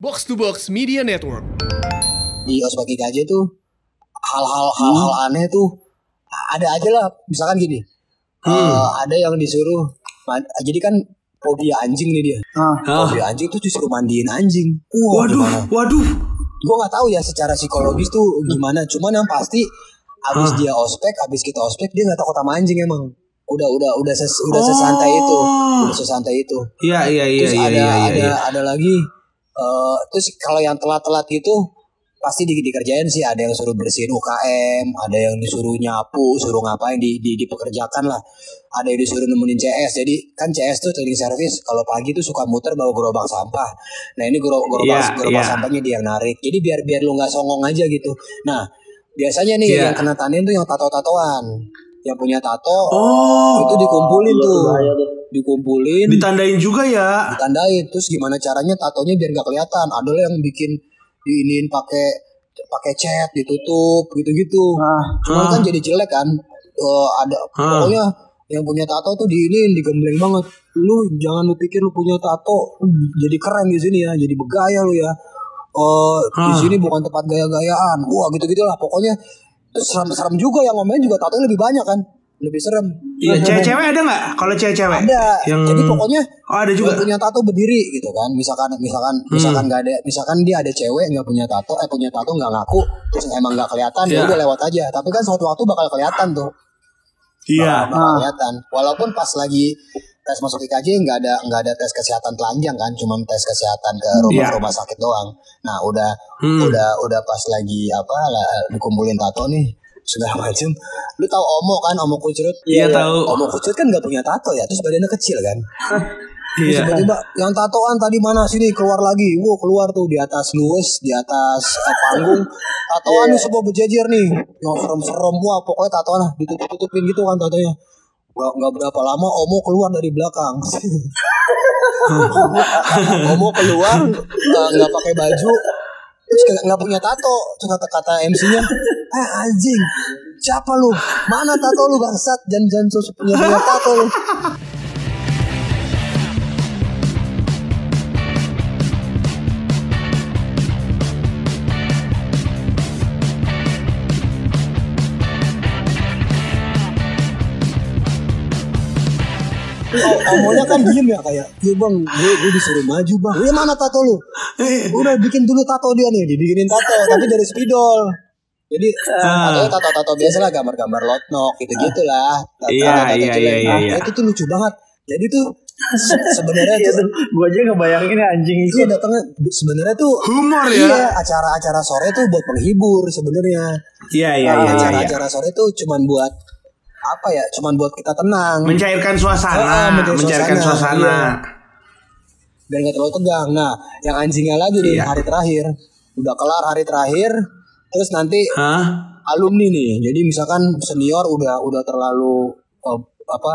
Box to Box Media Network. di ospek IKJ tuh hal-hal hal-hal aneh tuh ada aja lah. Misalkan gini eh, ada yang disuruh jadi kan fobia anjing nih dia. Fobia anjing tuh disuruh mandiin anjing. Wah, Waduh, gimana? waduh. gue nggak tahu ya secara psikologis tuh gimana. Cuman yang pasti abis dia ospek abis kita ospek dia nggak takut sama anjing emang. Udah udah udah ses, udah sesantai itu. Udah sesantai itu. Iya, iya, iya, terus iya, ada iya, iya, ada iya. ada lagi eh terus kalau yang telat-telat itu pasti di, dikerjain sih. Ada yang suruh bersihin UKM ada yang disuruh nyapu suruh ngapain di, di dipekerjakan lah. Ada yang disuruh nemenin CS jadi kan CS tuh cleaning service kalau pagi tuh suka muter bawa gerobak sampah. Nah ini gero- gerobak Iya, gerobak iya. sampahnya dia yang narik. Jadi biar biar lu nggak songong aja gitu. Nah biasanya nih Iya. yang kena tanin tuh yang tato-tatoan yang punya tato Oh, itu dikumpulin tuh bahaya tuh. dikumpulin ditandain juga ya. ditandain terus gimana caranya tatonya biar nggak kelihatan ada yang bikin diinin pakai pakai cat ditutup gitu-gitu Nah, cuman Ah. kan jadi jelek kan Eh, ada Ah. pokoknya yang punya tato tuh diinin digembleng banget lu jangan lu pikir lu punya tato jadi keren di sini ya jadi bergaya lu ya Oh, di Ah. sini bukan tempat gaya-gayaan. Wah, gitu-gitu lah. Pokoknya serem-serem juga yang ngomongin juga tatonya lebih banyak kan. Lebih serem. Iya, cewek-cewek ada nggak? Kalau cewek-cewek? Ada. Yang Jadi pokoknya Oh, ada juga punya tato berdiri gitu kan misalkan misalkan Hmm. misalkan nggak ada misalkan dia ada cewek nggak punya tato eh punya tato nggak ngaku terus emang nggak kelihatan ya Iya. udah lewat aja tapi kan suatu waktu bakal kelihatan tuh Iya. bakal kelihatan walaupun pas lagi tes masuk IKJ nggak ada nggak ada tes kesehatan telanjang kan cuma tes kesehatan ke rumah Iya. rumah sakit doang nah udah Hmm. udah udah pas lagi apa lah, dikumpulin tato nih segala macem lu tahu omo kan omo kucurut Iya, tahu. omo kucurut kan nggak punya tato ya terus badannya kecil kan Iya. tiba-tiba yang tatoan tadi mana sini keluar lagi. Wow keluar tuh di atas luwes, di atas eh, panggung. Tatoan nih semua berjejer nih. Yang serem-serem wah pokoknya tatoan lah ditutup-tutupin gitu kan tatonya. Gak, nggak berapa lama Omo keluar dari belakang. Omo keluar nggak pakai baju terus punya tato terus kata kata MC-nya eh anjing siapa lu mana tato lu bangsat jangan jangan punya punya tato lu Oh, omonya kan diem ya kayak, ya bang, gue, gue disuruh maju bang. Ya mana tato lu? Udah bikin dulu tato dia nih, dibikinin tato, tapi dari spidol. Jadi tatonya tato-tato biasa lah, gambar-gambar lotnok gitu-gitu lah. Iya, iya, iya, iya, Nah, iya. Itu tuh lucu banget. Jadi tuh se- sebenarnya Iya tuh gue aja ngebayangin anjing itu. Iya datangnya sebenarnya tuh Humor Iya, ya. acara-acara sore tuh buat menghibur sebenarnya. Iya, iya, iya, iya. iya. Acara-acara sore tuh cuman buat apa ya? Cuman buat kita tenang. Mencairkan Ah, suasana, mencairkan mencairkan suasana, suasana. iya. dan gak terlalu tegang. Nah, yang anjingnya lagi di Iya. hari terakhir, udah kelar hari terakhir, terus nanti Hah? alumni nih. Jadi misalkan senior udah udah terlalu eh, apa?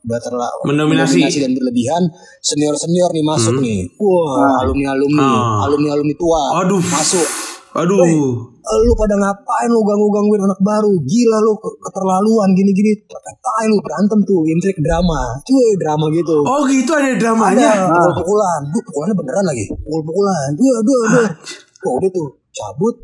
Udah terlalu Mendominasi. dan berlebihan, senior senior nih masuk nih. Wah, alumni alumni, Ah. alumni alumni tua Aduh. masuk. Aduh. Eh, lu pada ngapain lu ganggu-gangguin anak baru? Gila lu ke- keterlaluan gini-gini. Tai lu berantem tuh intrik drama. Cuy drama gitu. Oh gitu ada ada dramanya. pukul-pukulan duh pukulannya beneran lagi. Pukul-pukulan dua dua dua oh udah tuh cabut.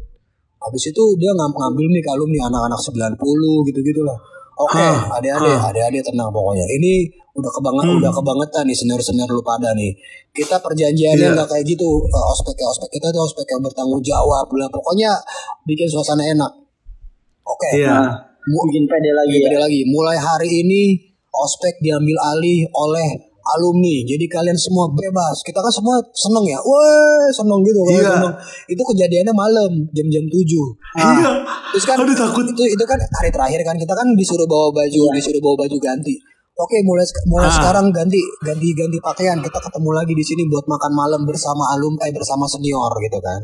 Habis itu dia ngam ngambil nih kalung nih anak-anak 90 gitu-gitu lah oke Hah, adik-adik adik-adik tenang pokoknya ini udah kebanget Hmm. udah kebangetan nih senior-senior lu pada nih kita perjanjiannya Iya. nggak kayak gitu Eh, ospek ospek kita tuh ospek yang bertanggung jawab lah pokoknya bikin suasana enak oke Iya. Mu- Bikin pede lagi Lagi ya. lagi. Mulai hari ini ospek diambil alih oleh alumni. Jadi kalian semua bebas. Kita kan semua seneng ya. Wah, seneng gitu kan. Iya. seneng. Itu kejadiannya malam jam-jam 7. Iya. Terus kan Aduh takut. itu itu kan hari terakhir kan kita kan disuruh bawa baju, disuruh bawa baju ganti. Oke, mulai mulai Ah. sekarang ganti ganti ganti pakaian. Kita ketemu lagi di sini buat makan malam bersama alum eh bersama senior gitu kan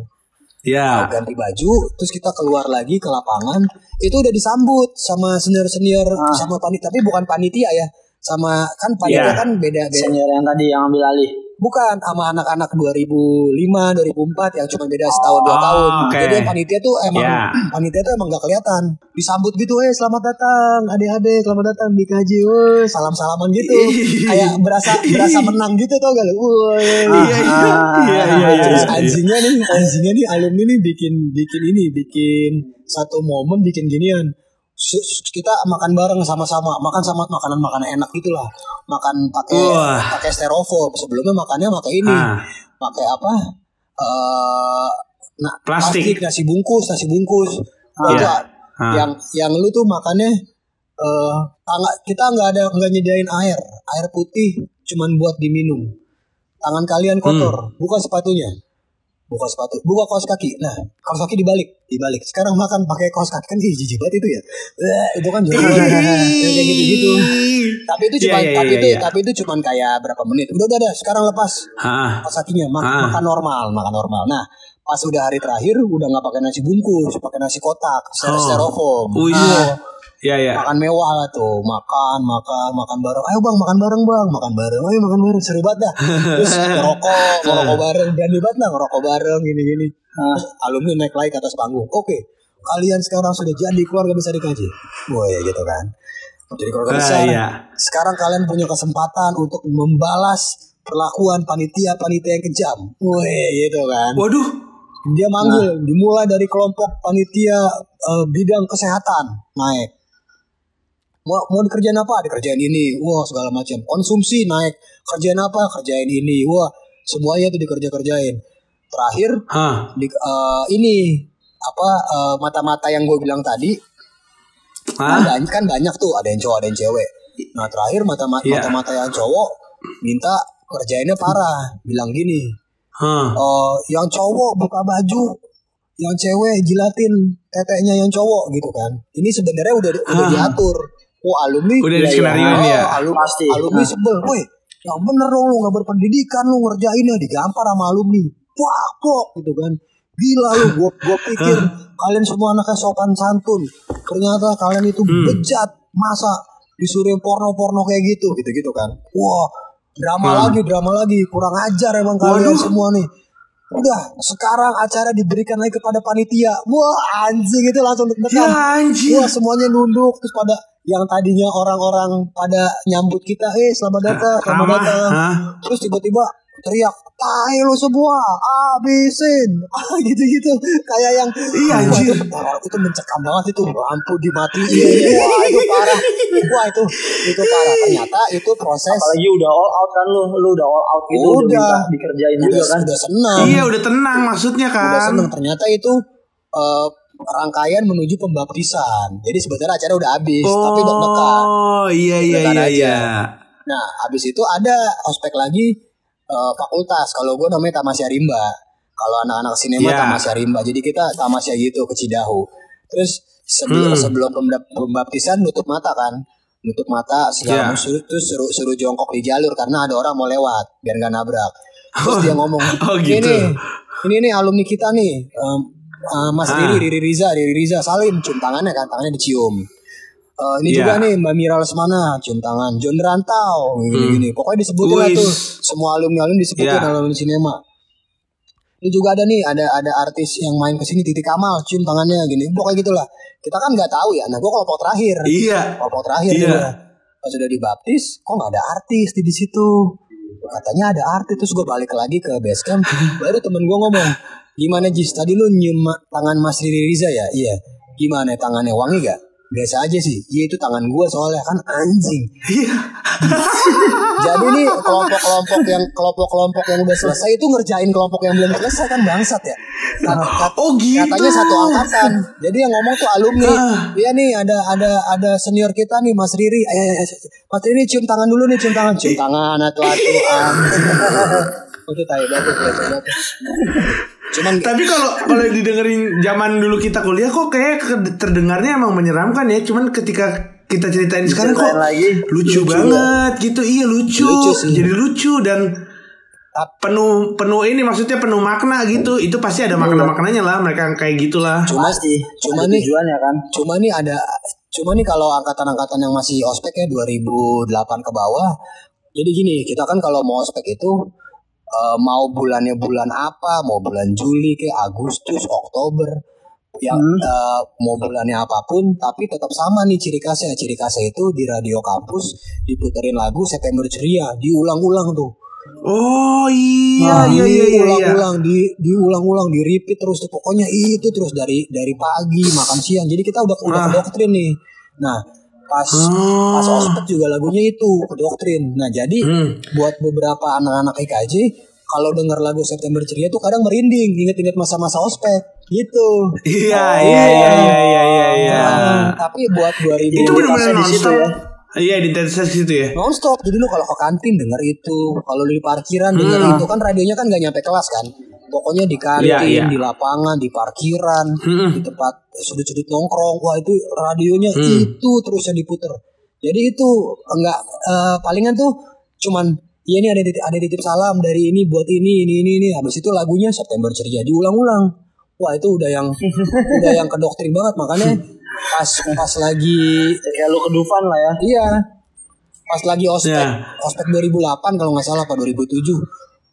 Iya. ganti baju terus kita keluar lagi ke lapangan itu udah disambut sama senior senior sama panitia tapi bukan panitia ya sama kan panitia Iya. kan beda beda Senior yang tadi yang ambil alih. bukan sama anak-anak 2005 2004 yang cuma beda setahun dua Oh, tahun oke. jadi panitia tuh emang Iya. panitia tuh emang gak kelihatan disambut gitu eh selamat datang adik-adik selamat datang di KJ woi salam salaman gitu kayak berasa berasa menang gitu tau gak lu woi Iya, iya, iya, iya, iya, Terus iya. anjingnya nih, anjingnya nih alumni nih bikin bikin ini, bikin satu momen bikin ginian. Kita makan bareng sama-sama, makan sama makanan-makanan enak gitulah. Makan pakai Wah. pakai styrofoam. Sebelumnya makannya pakai ini. Ah. Pakai apa? Eh nah, Plastik. nasi bungkus, nasi bungkus. Iya. Itu, Ah. Yang yang lu tuh makannya tangan kita nggak ada nggak nyediain air, air putih cuman buat diminum. Tangan kalian kotor, buka sepatunya. Buka sepatu, buka kaos kaki. Nah, kaos kaki dibalik, dibalik. Sekarang makan pakai kaos kaki kan jijik banget itu ya. Eh, itu kan jorok. Ya, kayak gitu-gitu. Tapi itu cuma Iya, iya, tapi iya, itu iya. tapi itu cuma kayak berapa menit. Udah udah, udah. sekarang lepas Ah. kaos kakinya mak- Ah. makan normal, makan normal. Nah, pas udah hari terakhir udah nggak pakai nasi bungkus, pakai nasi kotak, Oh. styrofoam. Wih. Nah, Iya, iya. makan mewah lah tuh. Makan makan makan bareng. Ayo bang makan bareng bang. Makan bareng. Ayo makan bareng. Seru banget dah. Terus ngerokok ngerokok bareng. Berani banget lah ngerokok bareng gini gini Terus alumni naik lagi ke atas panggung. Oke kalian sekarang sudah jadi keluarga besar dikaji wah ya gitu kan. Jadi keluarga Ah, besar. iya. sekarang kalian punya kesempatan untuk membalas perlakuan panitia-panitia yang kejam. Wah gitu kan. Waduh. dia manggil. Nah. dimulai dari kelompok panitia eh, bidang kesehatan. Naik mau mau dikerjain apa dikerjain ini wah segala macam konsumsi naik kerjain apa kerjain ini wah semuanya itu dikerja kerjain terakhir Hah. di, eh, ini apa eh, mata-mata yang gue bilang tadi kan Hah? banyak kan banyak tuh ada yang cowok ada yang cewek nah terakhir mata-mata Iya. mata-mata yang cowok minta kerjainnya parah bilang gini Hah. eh yang cowok buka baju, yang cewek jilatin teteknya yang cowok gitu kan. Ini sebenarnya udah udah Ah. diatur. Wah alumni Udah Iya, diskenarioin iya. ya? Oh, alumni, Pasti. alumni Nah. sebel. Woi, yang bener dong lu nggak berpendidikan lu ngerjainnya digampar sama alumni. Wah, kok gitu kan. Gila lu, gua gua pikir kalian semua anaknya sopan santun. Ternyata kalian itu Hmm. bejat. Masa disuruh porno-porno kayak gitu, gitu-gitu kan. Wah, drama Hmm. lagi, drama lagi. Kurang ajar emang kalian Waduh. semua nih. Udah, sekarang acara diberikan lagi kepada panitia. Wah, anjing itu langsung Ya deg-degan. anjir. Wah, semuanya nunduk terus pada yang tadinya orang-orang pada nyambut kita, eh selamat datang, selamat datang. Terus tiba-tiba teriak, "Tai lu semua, habisin." Ah, gitu-gitu. Kayak yang Iya, anjir. itu, itu mencekam banget itu. Lampu dimatiin. Wah, itu parah. Wah, itu itu parah. Ternyata itu proses Apalagi udah all out kan lu, lu udah all out gitu udah, Udah. minta dikerjain juga udah, kan. udah senang. Iya udah tenang maksudnya udah kan. seneng ternyata itu eh, rangkaian menuju pembaptisan jadi sebenarnya acara udah habis tapi deg-degan Oh iya iya iya aja. iya. nah habis itu ada ospek lagi eh, fakultas. Kalau gue namanya Tamasya Rimba. Kalau anak-anak sinema Iya. Tamasya Rimba. Jadi kita Tamasya gitu ke Cidahu. Terus sebelum Hmm. sebelum pembaptisan nutup mata kan. Nutup mata segala macam suruh terus suruh suruh jongkok di jalur karena ada orang mau lewat biar nggak nabrak. Terus dia ngomong Oh, ini gitu. nih ini nih alumni kita nih em, eh, Mas Ah. Riri Riri Riza Riri Riza salim cium tangannya kan tangannya dicium Eh, ini Iya. juga nih Mbak Mira Lesmana cium tangan John Rantau gini, gini. pokoknya disebutin lah tuh semua alumni alumni disebutin Iya. alumni sinema ini juga ada nih ada ada artis yang main ke sini Titi Kamal cium tangannya gini pokoknya gitulah kita kan nggak tahu ya nah gue kelompok terakhir Iya. kelompok terakhir Iya. juga. pas sudah dibaptis kok nggak ada artis di, situ katanya ada artis terus gue balik lagi ke base camp baru temen gue ngomong gimana Jis tadi lu nyium tangan Mas Riri Riza ya iya gimana tangannya wangi gak biasa aja sih. Iya itu tangan gue soalnya kan anjing. Jadi nih kelompok-kelompok yang kelompok-kelompok yang udah selesai itu ngerjain kelompok yang belum selesai kan bangsat ya. Kat- kat- Oh gitu. katanya satu angkatan. Jadi yang ngomong tuh alumni. Ah. iya nih ada ada ada senior kita nih Mas Riri. Ayo, ayo, ayo. Mas Riri cium tangan dulu nih cium tangan. Cium tangan atuh atuh anjing itu tai banget cuman Tapi kalau kalau didengerin zaman dulu kita kuliah kok kayak terdengarnya emang menyeramkan ya. Cuman ketika kita ceritain sekarang kok lagi lucu, lucu banget gitu. Iya lucu. Lucu sih. Jadi lucu dan penuh penuh ini maksudnya penuh makna gitu. Itu pasti ada makna-maknanya lah mereka kayak gitulah. Cuma Pasti. cuma nih tujuannya kan. cuma nih ada cuma nih kalau angkatan-angkatan yang masih ospek ya 2008 ke bawah jadi gini kita kan kalau mau ospek itu eh, mau bulannya bulan apa mau bulan Juli ke Agustus Oktober yang Hmm. eh, mau bulannya apa pun tapi tetap sama nih ciri khasnya ciri khasnya itu di radio kampus diputerin lagu September Ceria diulang-ulang tuh Oh iya Nah, iya iya iya. iya. diulang-ulang di diulang-ulang di repeat terus tuh pokoknya itu terus dari dari pagi makan siang jadi kita udah udah Ah. kedoktrin nih nah pas Oh. pas ospek juga lagunya itu kedoktrin nah jadi Hmm. buat beberapa anak-anak IKJ kalau denger lagu September Ceria tuh kadang merinding inget-inget masa-masa ospek gitu Iya iya iya iya iya iya. iya. Nah, tapi buat 2000 Itu benar-benar di situ nonstop. ya. Iya di intensitas situ ya. nonstop jadi lu kalau ke kantin denger itu kalau lu di parkiran denger Hmm. itu kan radionya kan gak nyampe kelas kan pokoknya di kantin Iya, iya. di lapangan di parkiran Mm-mm. di tempat sudut-sudut nongkrong wah itu radionya Hmm. itu terus yang diputer jadi itu enggak eh, palingan tuh cuman ya ini ada titip, ada titip salam dari ini buat ini ini ini ini habis itu lagunya September ceria diulang-ulang wah itu udah yang udah yang kedoktrin banget makanya pas pas lagi Kayak lu kedufan lah ya. Iya. Pas lagi ospek, Ya. ospek 2008 kalau nggak salah apa 2007.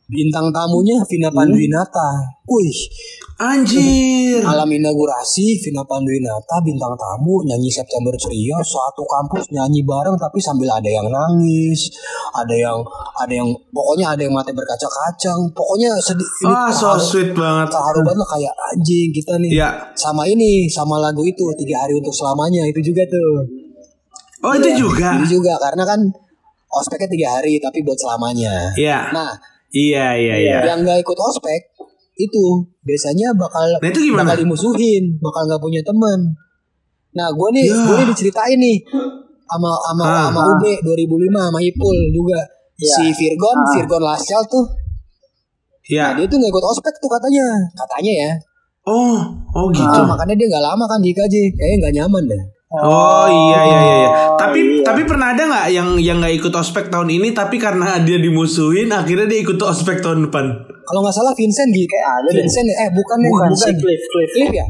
Bintang tamunya Vina Panduwinata. Wih, Anjir. malam inaugurasi Vina Panduwinata bintang tamu nyanyi September Ceria satu kampus nyanyi bareng tapi sambil ada yang nangis, ada yang ada yang pokoknya ada yang mata berkaca-kacang. Pokoknya sedih ini Ah so terharu- sweet banget. terharu banget lah kayak anjing kita nih. Iya. Sama ini, sama lagu itu tiga hari untuk selamanya itu juga tuh. Oh itu juga. Itu juga karena kan ospeknya tiga hari tapi buat selamanya. Iya. Nah, Iya iya iya. yang nggak ikut ospek itu biasanya bakal Nah, itu gimana? bakal dimusuhin, bakal nggak punya teman. Nah, gue nih, Ya. gue nih diceritain nih sama sama Ah. sama UB 2005 sama Ipul juga. Ya. Si Virgon, Ah. Virgon Lascal tuh, Iya. nah dia tuh nggak ikut ospek tuh katanya, katanya ya. Oh oh gitu. Ah, makanya dia nggak lama kan di IKJ, kayaknya nggak nyaman deh. Oh iya iya iya. iya. Tapi iya. tapi pernah ada nggak yang yang nggak ikut ospek tahun ini tapi karena dia dimusuhin akhirnya dia ikut ospek tahun depan. Kalau nggak salah Vincent gitu. Kayak ada deh. Vincent ya? eh bukan ya, Bukan, bukan. si Cliff, Cliff. Cliff ya?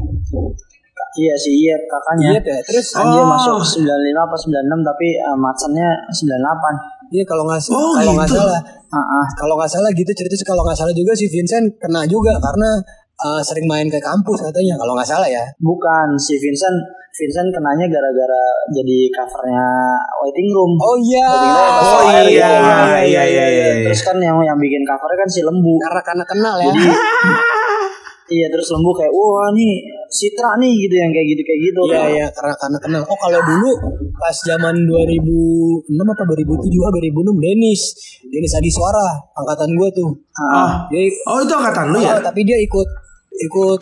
Iya si Iyet kakaknya. Iya ya. Terus Kan dia Oh. masuk 95 apa 96 tapi uh, matsannya 98. Iya kalau nggak Oh, kalau nggak gitu. salah Ah, ah. kalau nggak salah gitu cerita sih, kalau nggak salah juga si Vincent kena juga karena uh, sering main ke kampus katanya kalau nggak salah ya. Bukan si Vincent Vincent kenanya gara-gara jadi covernya waiting room. Oh iya. Oh iya, gitu. iya, iya, iya, iya. Terus kan yang yang bikin covernya kan si lembu. Karena karena kenal ya. Iya terus lembu kayak wah nih Citra nih gitu yang kayak gitu kayak gitu. Iya iya karena karena kenal. Oh kalau dulu pas zaman 2006 apa 2007 ah 2006 Denis Denis Adi Suara angkatan gue tuh. Ah. Dia Oh itu angkatan lu ya? Oh, tapi dia ikut ikut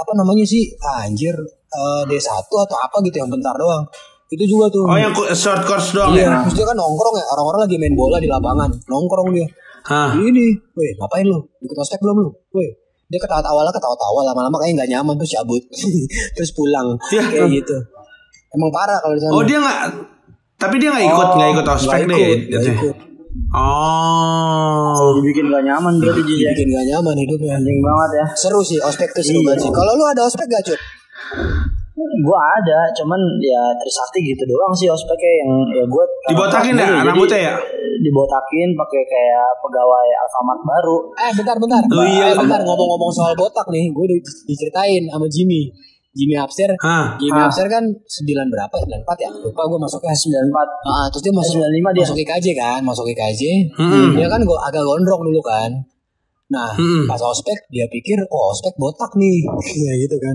apa namanya sih anjir eh, D1 atau apa gitu yang bentar doang. Itu juga tuh. Oh yang short course doang Iya, ya? terus dia kan nongkrong ya, orang-orang lagi main bola di lapangan, nongkrong dia. Hah. Ini, weh ngapain lu? Ikut ospek belum lu? Weh, dia ketawa awalnya ketawa-tawa lama-lama kayak nggak nyaman terus cabut, terus pulang, Iya. kayak gitu. Emang parah kalau di sana. Oh dia nggak tapi dia nggak ikut nggak ikut ospek deh. ikut, nggak gitu ya? ikut. Oh. Dibikin gak nyaman berarti jadi Bikin gak nyaman hidupnya. anjing banget ya. Seru sih ospek tuh seru Iya. banget sih. Kalau lu ada ospek gak cut? Gue ada, cuman ya Trisakti gitu doang sih ospeknya yang ya gue Dibotakin ya rambutnya ya? Dibotakin pakai kayak pegawai Alfamart baru. Eh bentar bentar. Oh, iya. Eh, bentar ngomong-ngomong soal botak nih, gue di- diceritain sama Jimmy. Jimmy Upster. Hah. Jimmy Ah. Upster kan 9 berapa? 94 ya? Lupa gue masuknya 94 Ah, terus dia masuk 95 dia. masuk IKJ kan, masuk IKJ. Mm-mm. Dia kan gua agak gondrong dulu kan. Nah, Mm-mm. pas ospek dia pikir, oh ospek botak nih, ya gitu kan.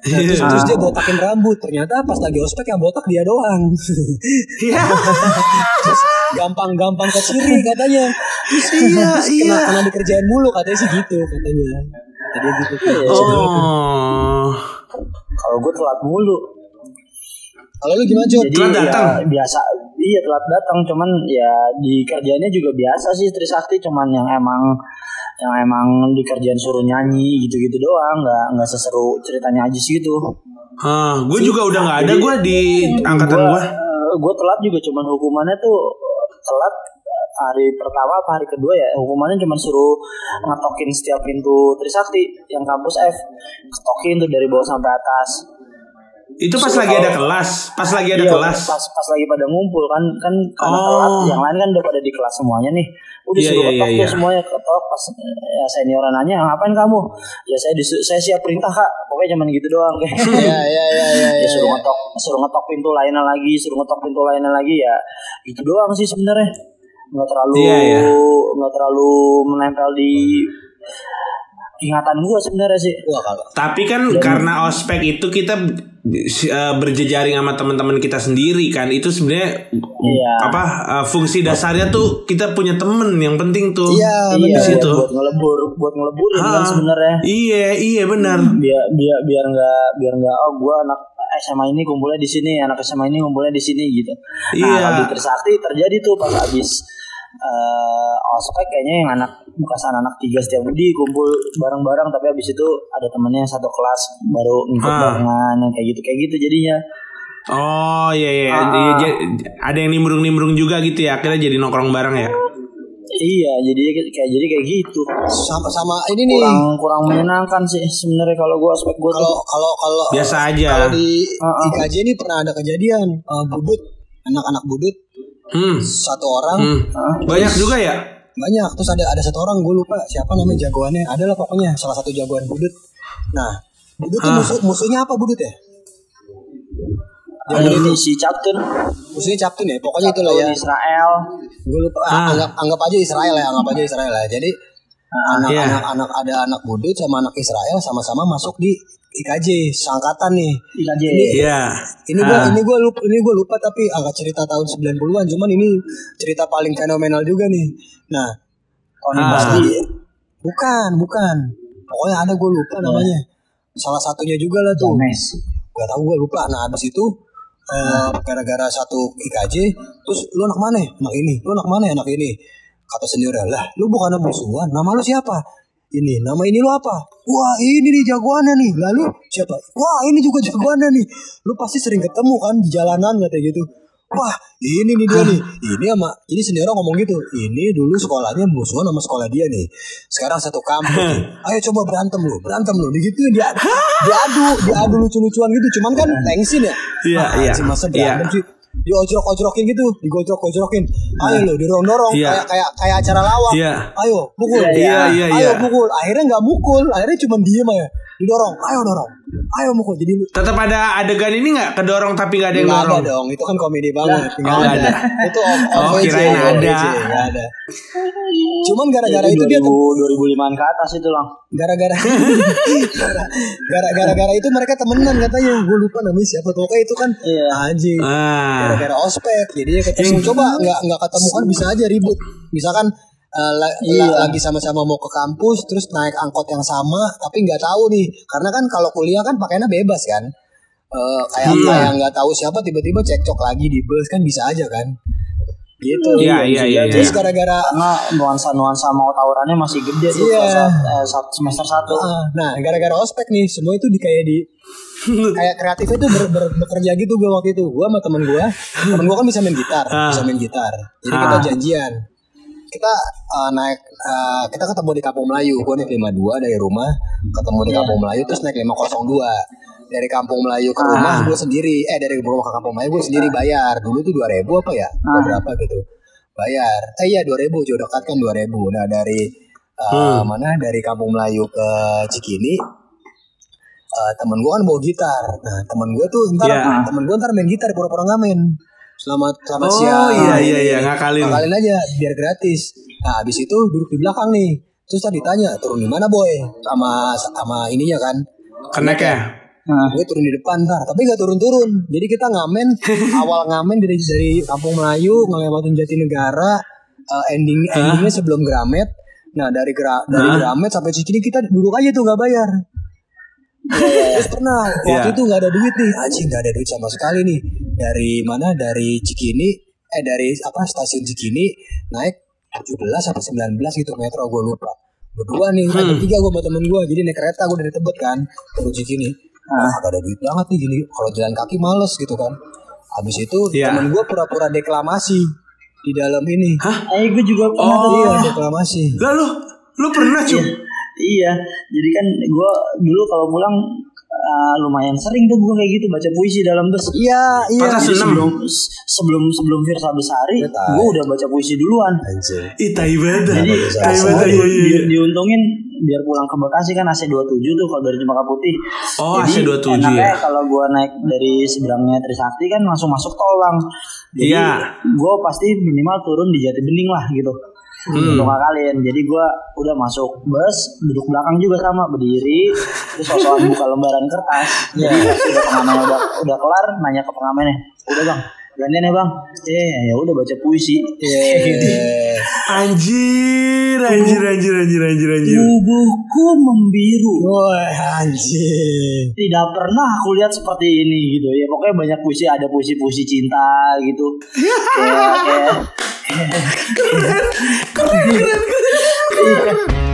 Nah, terus, Iya. terus dia botakin rambut. Ternyata pas lagi ospek yang botak dia doang. Iya. terus gampang-gampang ke ciri katanya. Terus Iya, terus iya. Kena, kena dikerjain mulu katanya sih gitu katanya. Kata dia gitu. Oh. Kalau gue telat mulu. Kalau lu gimana? Jadi Telat ya datang? biasa. Iya telat datang, cuman ya di kerjanya juga biasa sih Trisakti, cuman yang emang yang emang dikerjain suruh nyanyi gitu-gitu doang, nggak nggak seseru ceritanya aja sih gitu. Ah, gue juga udah nggak ada gue di angkatan gue. gue telat juga cuman hukumannya tuh telat hari pertama apa hari kedua ya hukumannya cuma suruh ngetokin setiap pintu Trisakti yang kampus F. Ketokin tuh dari bawah sampai atas. Itu pas Suruh lagi ada kelas, pas lagi ada Iya, kelas. pas pas lagi pada ngumpul kan kan karena Oh. telat yang lain kan udah pada di kelas semuanya nih. Udah Iya, suruh iya, ketok tuh iya. semuanya ketok pas ya senioran nanya ngapain kamu? Ya saya disu- saya siap perintah kak. Pokoknya cuman gitu doang. Iya iya iya iya. ya iya, suruh ngetok suruh ngetok pintu lainnya lagi suruh ngetok pintu lainnya lagi ya itu doang sih sebenarnya nggak terlalu Iya, iya. nggak terlalu menempel di ingatan gua sebenarnya sih Wah kalau Tapi kan karena ospek itu kita eh, berjejaring sama teman-teman kita sendiri kan. Itu sebenarnya Iya. apa eh, fungsi dasarnya tuh kita punya temen yang penting tuh. Iya di benar. situ. buat ngelebur buat ngeleburin kan Ah, sebenarnya Iya, iya benar. biar biar biar nggak biar nggak oh gua anak SMA ini kumpulnya di sini anak SMA ini kumpulnya di sini gitu nah Iya. kalau di Trisakti terjadi tuh pas habis eh ospek kayaknya yang anak bekas anak tiga setiap budi kumpul bareng-bareng tapi habis itu ada temennya yang satu kelas baru ngikut Ah. barengan yang kayak gitu kayak gitu jadinya Oh iya iya, Ah. Ja- ada yang nimbrung-nimbrung juga gitu ya. Akhirnya jadi nongkrong bareng ya. iya jadi kayak jadi kayak gitu sama sama ini nih. kurang kurang menyenangkan sih sebenarnya kalau gua ospek gua tuh Kalau kalau kalau Biasa aja. Kalau di Ah, ah. IKJ ini pernah ada kejadian eh, budut anak-anak budut Hmm. satu orang hmm. Ah. Banyak juga ya? banyak terus ada ada satu orang gue lupa siapa namanya jagoannya adalah pokoknya salah satu jagoan budut nah budut tuh Ah. musuh musuhnya apa budut ya ada ini si Captain musuhnya Captun ya pokoknya itulah ya Israel gue lupa Ah. anggap anggap aja Israel ya anggap aja Israel ya jadi anak Iya. anak anak ada anak budut sama anak Israel sama-sama masuk di IKJ seangkatan nih. IKJ Iya. ini gua Ah. ini gua lupa ini gua lupa tapi angkat cerita tahun 90-an cuman ini cerita paling fenomenal juga nih. Nah Ah. Basti bukan bukan. Pokoknya ada gua lupa namanya. Salah satunya juga lah tuh. Gomez gak tahu gua lupa. Nah habis itu eh, gara-gara satu IKJ terus lu anak mana? Ya? anak ini. Lu anak mana ya? anak ini? Kata sendiri lah lu bukan musuhan. Nama lu siapa ini nama ini lu apa? Wah ini nih jagoannya nih. Lalu siapa? Wah ini juga jagoannya nih. Lu pasti sering ketemu kan di jalanan katanya gitu. Wah ini nih dia nih. Ini sama ini sendiri ngomong gitu. Ini dulu sekolahnya musuhan sama sekolah dia nih. Sekarang satu kampus nih. ayo coba berantem lu berantem lu. Digituin dia diadu diadu lucu-lucuan gitu. Cuman kan tensin ya. Iya, iya. masa Iya. sih diojrok-ojrokin gitu digojrok-gojrokin ayo lo dorong-dorong Iya. kayak kayak kayak acara lawak Iya. ayo pukul Iya, iya, ayo iya. pukul akhirnya nggak mukul akhirnya cuma diem aja didorong ayo dorong ayo mukul jadi lu Tetap ada adegan ini nggak kedorong tapi nggak ada yang Nggak ada dorong. dong, itu kan komedi banget. Nggak oh, nggak ada. Itu off, Oh, off aja, kirain ada. ada. Cuman gara-gara itu dia 2000, 2005 ke atas itu lang gara-gara gara-gara gara itu mereka temenan katanya gue lupa namanya siapa tuh kayak itu kan Iya. anjing Ah. gara-gara ospek jadi ya ketemu coba nggak nggak ketemu kan bisa aja ribut misalkan eh, la- Iya. la- lagi sama-sama mau ke kampus terus naik angkot yang sama tapi nggak tahu nih karena kan kalau kuliah kan pakainya bebas kan Eh, kayak Iya. kayak nggak tahu siapa tiba-tiba cekcok lagi di bus kan bisa aja kan gitu. Iya, iya, iya, terus iya. gara-gara karena nuansa nuansa mau tawurannya masih gede tuh Iya. saat, eh, saat semester satu. Ah, nah gara-gara ospek nih semua itu di kayak di kayak kreatifnya tuh ber, ber- bekerja gitu gue waktu itu. Gue sama temen gue temen gue kan bisa main gitar Ah. bisa main gitar. Jadi kita janjian. Kita uh, naik uh, kita ketemu di Kampung Melayu. Gue naik 52 dari rumah ketemu di Iya. Kampung Melayu terus naik 502 dari Kampung Melayu ke rumah Ah. gue sendiri. Eh dari rumah ke Kampung Melayu gue sendiri bayar. Dulu tuh 2000 apa ya? Ah. berapa gitu. Bayar. Eh iya 2000 jauh dekat kan 2000 nah dari uh, mana? Dari Kampung Melayu ke Cikini uh, temen gue kan bawa gitar. Nah temen gue tuh ntar Iya. temen gue ntar main gitar pura-pura ngamen selamat selamat Oh siang. iya iya iya. ngakalin. ngakalin aja biar gratis. Nah habis itu duduk di belakang nih. Terus tadi tanya turun di mana boy? Sama sama ininya kan. Kenek ya. Nah, gue turun di depan ntar tapi gak turun-turun. Jadi kita ngamen awal ngamen dari dari kampung Melayu ngelewatin Jatinegara eh, ending endingnya sebelum Gramet. Nah dari Gra, dari? Gramet sampai Cikini kita duduk aja tuh nggak bayar. Terus pernah waktu Iya. itu nggak ada duit nih. Anjing nggak ada duit sama sekali nih. Dari mana? Dari Cikini eh dari apa stasiun Cikini naik 17 atau 19 gitu metro gue lupa. Berdua nih Hmm. ada tiga gue sama temen gue jadi naik kereta gue dari Tebet kan turun Cikini ah gak ada duit banget nih gini kalau jalan kaki males gitu kan habis itu Iya. temen gue pura-pura deklamasi di dalam ini. Hah? Eh gue juga pernah Oh. tuh. Iya, deklamasi. Lah lu lu pernah cuy? Iya, jadi kan gue dulu kalau pulang eh, lumayan sering tuh gue kayak gitu baca puisi dalam bus. Iya, iya. Jadi sebelum sebelum sebelum Firsa Besari, Ya, tai. gue udah baca puisi duluan. Anjir. Ih tai banget. dah. Jadi tai banget. Iya, iya, iya. diuntungin biar pulang ke Bekasi kan AC 27 tuh kalau dari Cempaka Putih. Oh, Jadi AC 27 enaknya ya. kalau gue naik dari seberangnya Trisakti kan langsung masuk tol bang. Jadi Iya. gue pasti minimal turun di Jati Bening lah gitu. Hmm. Untuk ngakalin. Jadi gue udah masuk bus, duduk belakang juga sama berdiri, terus sosokan buka lembaran kertas. Jadi pas udah pengamennya udah udah kelar, nanya ke pengamennya, udah bang, gantian ya bang. Eh ya udah baca puisi. Eh, Anjir, anjir, anjir, anjir, anjir, anjir. Tubuhku membiru. Wah, anjir. Tidak pernah aku lihat seperti ini gitu ya. Pokoknya banyak puisi, ada puisi-puisi cinta gitu. kayak kayak Keren, keren, keren. Iya.